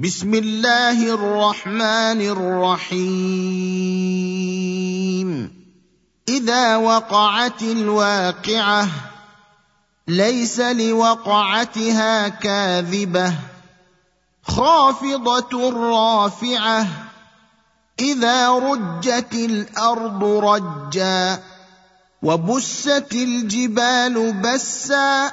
بسم الله الرحمن الرحيم. إذا وقعت الواقعة ليس لوقعتها كاذبة. خافضة رافعة إذا رجت الأرض رجا. وبست الجبال بسا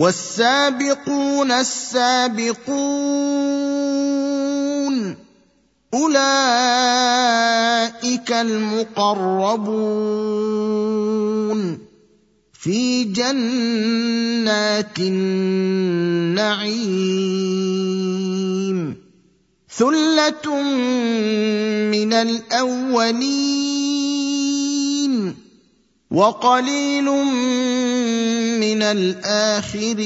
والسابقون السابقون أولئك المقربون في جنات النعيم. ثلة من الأولين وقليل من الآخرين.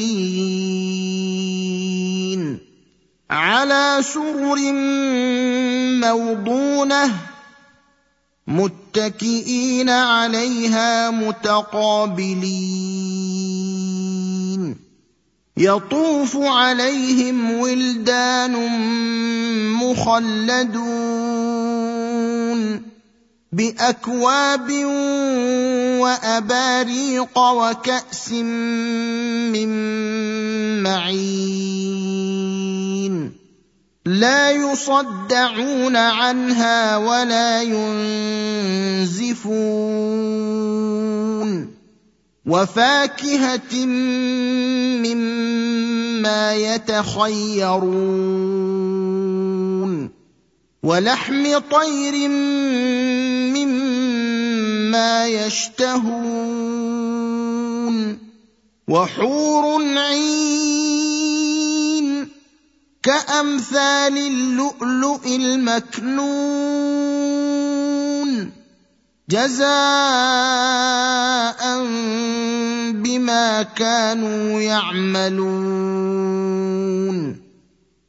على سرر موضونة متكئين عليها متقابلين. يطوف عليهم ولدان مخلدون. بأكواب وأباريق وكأس من معين. لا يصدعون عنها ولا ينزفون. وفاكهة مما يتخيرون. ولحم طير مما يشتهون وحور عين كأمثال اللؤلؤ المكنون جزاء بما كانوا يعملون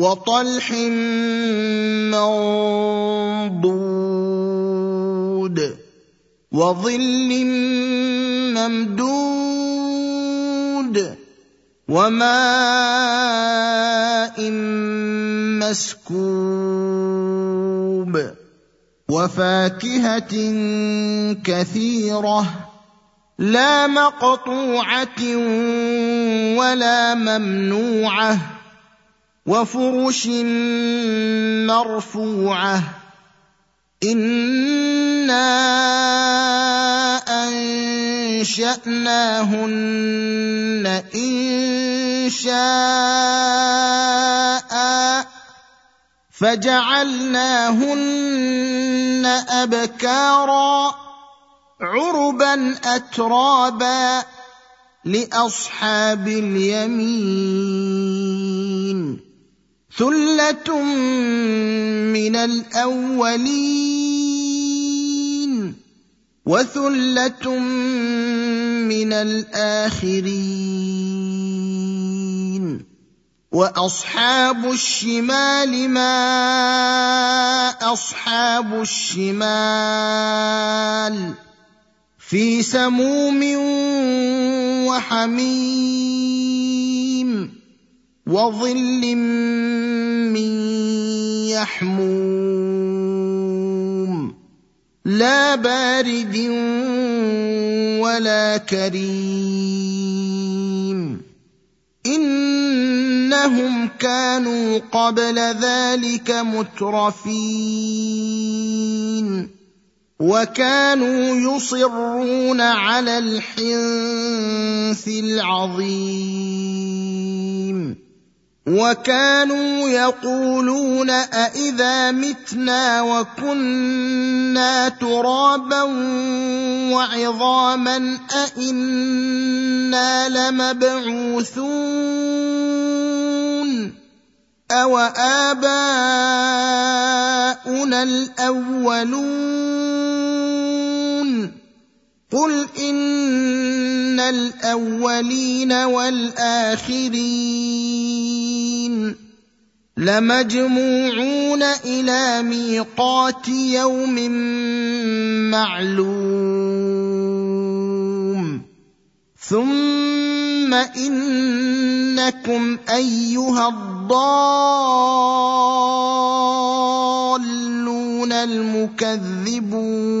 وطلح منضود وظل ممدود وماء مسكوب وفاكهة كثيرة لا مقطوعة ولا ممنوعة وفرش مرفوعة. أنا انشاناهن ان شاء فجعلناهن ابكارا عربا اترابا لاصحاب اليمين ثله من الاولين وثله من الاخرين واصحاب الشمال ما اصحاب الشمال في سموم وحميم وظل من يحموم. لا بارد ولا كريم. انهم كانوا قبل ذلك مترفين. وكانوا يصرون على الحنث العظيم. وكانوا يقولون أإذا متنا وكنا ترابا وعظاما أإنا لمبعوثون أو آباؤنا الأولون قل إن الأولين والآخرين لمجموعون إلى ميقات يوم معلوم ثم إنكم أيها الضالون المكذبون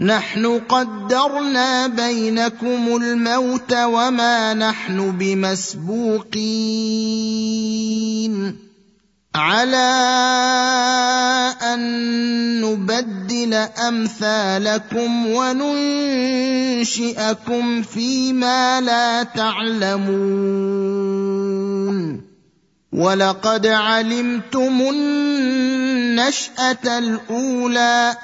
نحن قدرنا بينكم الموت وما نحن بمسبوقين. على أن نبدل أمثالكم وننشئكم فيما لا تعلمون. ولقد علمتم النشأة الأولى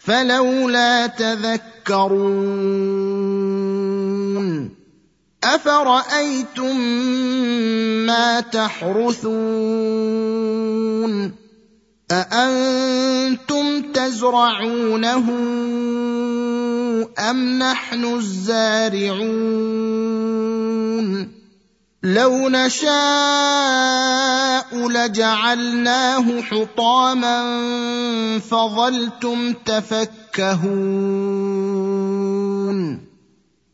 فلولا تذكرون أفرأيتم ما تحرثون أأنتم تزرعونه أم نحن الزارعون لو نشاء لجعلناه حطاما فظلتم تفكهون.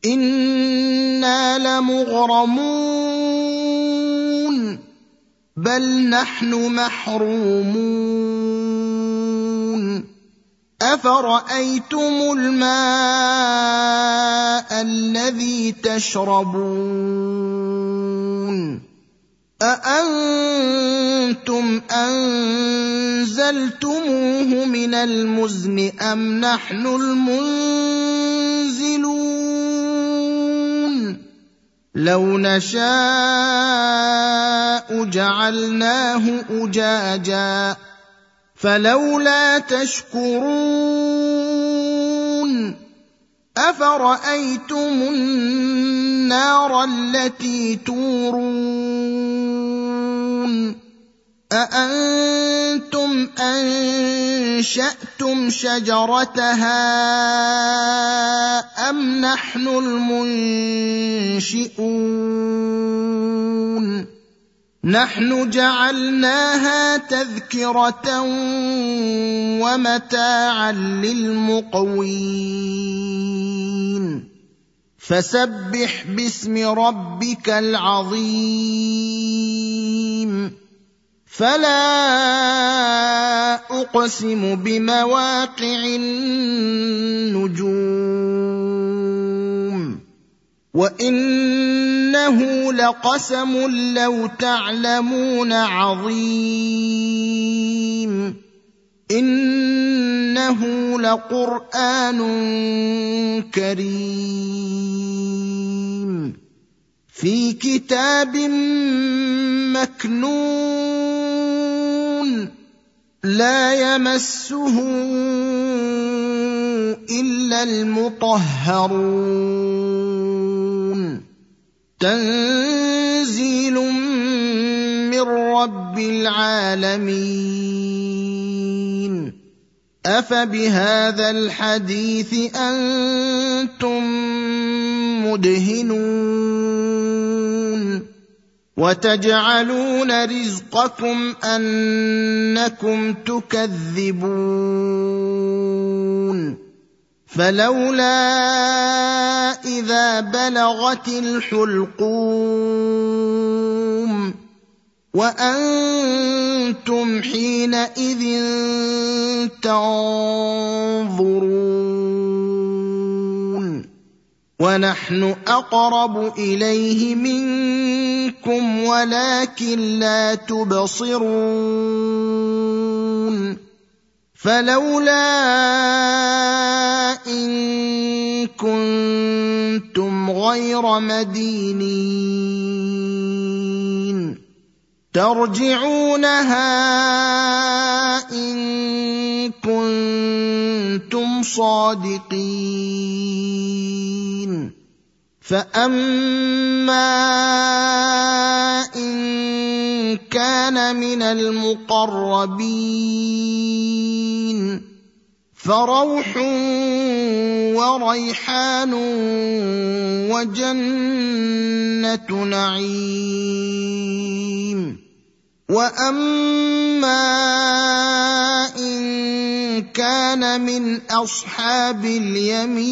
إنا لمغرمون بل نحن محرومون. افرايتم الماء الذي تشربون اانتم انزلتموه من المزن ام نحن المنزلون لو نشاء جعلناه اجاجا فلولا تشكرون أفرأيتم النار التي تورون أأنتم أنشأتم شجرتها أم نحن المنشئون نحن جعلناها تذكرة ومتاعا للمقوين. فسبح باسم ربك العظيم. فلا أقسم بمواقع النجوم. وانه لقسم لو تعلمون عظيم انه لقران كريم في كتاب مكنون لا يمسه الا المطهرون تنزيل من رب العالمين. أفبهذا الحديث أنتم مدهنون. وتجعلون رزقكم أنكم تكذبون. فلولا إذا بلغت الحلقوم وأنتم حينئذ تنظرون ونحن أقرب إليه منكم ولكن لا تبصرون فلولا إن كنتم غير مدينين ترجعونها إن كنتم صادقين فأما إن كان من المقربين فروح وريحان وجنة نعيم. وأما إن كان من أصحاب اليمين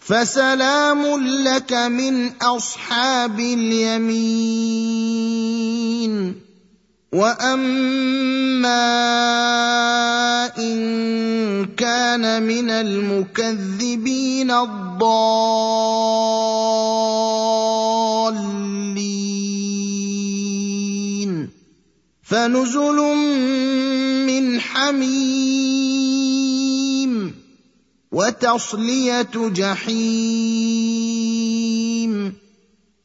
فسلام لك من أصحاب اليمين. واما ان كان من المكذبين الضالين فنزل من حميم وتصليه جحيم